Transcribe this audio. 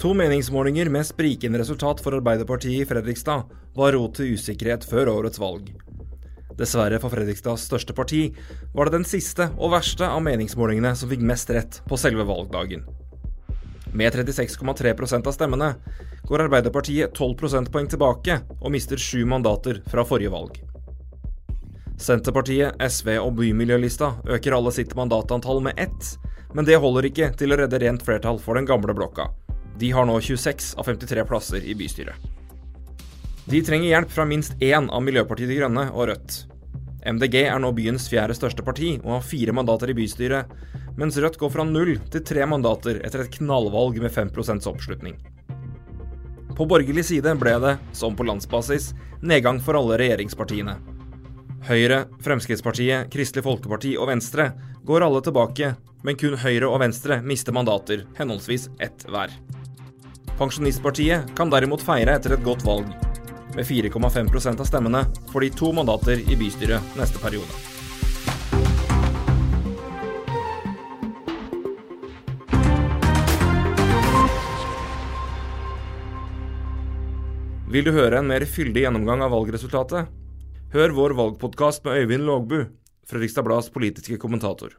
To meningsmålinger med sprikende resultat for Arbeiderpartiet i Fredrikstad var rot til usikkerhet før årets valg. Dessverre for Fredrikstads største parti var det den siste og verste av meningsmålingene som fikk mest rett på selve valgdagen. Med 36,3% av stemmene går Arbeiderpartiet 12 prosentpoeng tilbake og mister sju mandater fra forrige valg. Senterpartiet, SV og Bymiljølista øker alle sitt mandatantall med ett, men det holder ikke til å redde rent flertall for den gamle blokka. De har nå 26 av 53 plasser i bystyret. De trenger hjelp fra minst én av Miljøpartiet De Grønne og Rødt. MDG er nå byens fjerde største parti og har fire mandater i bystyret, mens Rødt går fra null til tre mandater etter et knallvalg med 5% oppslutning. På borgerlig side ble det, som på landsbasis, nedgang for alle regjeringspartiene. Høyre, Fremskrittspartiet, Kristelig Folkeparti og Venstre går alle tilbake, men kun Høyre og Venstre mister mandater, henholdsvis ett hver. Pensjonistpartiet kan derimot feire etter et godt valg. Med 4,5% av stemmene får de to mandater i bystyret neste periode. Vil du høre en mer fyldig gjennomgang av valgresultatet? Hør vår valgpodkast med Øyvind Lågbu, Fredrikstad Blads politiske kommentator.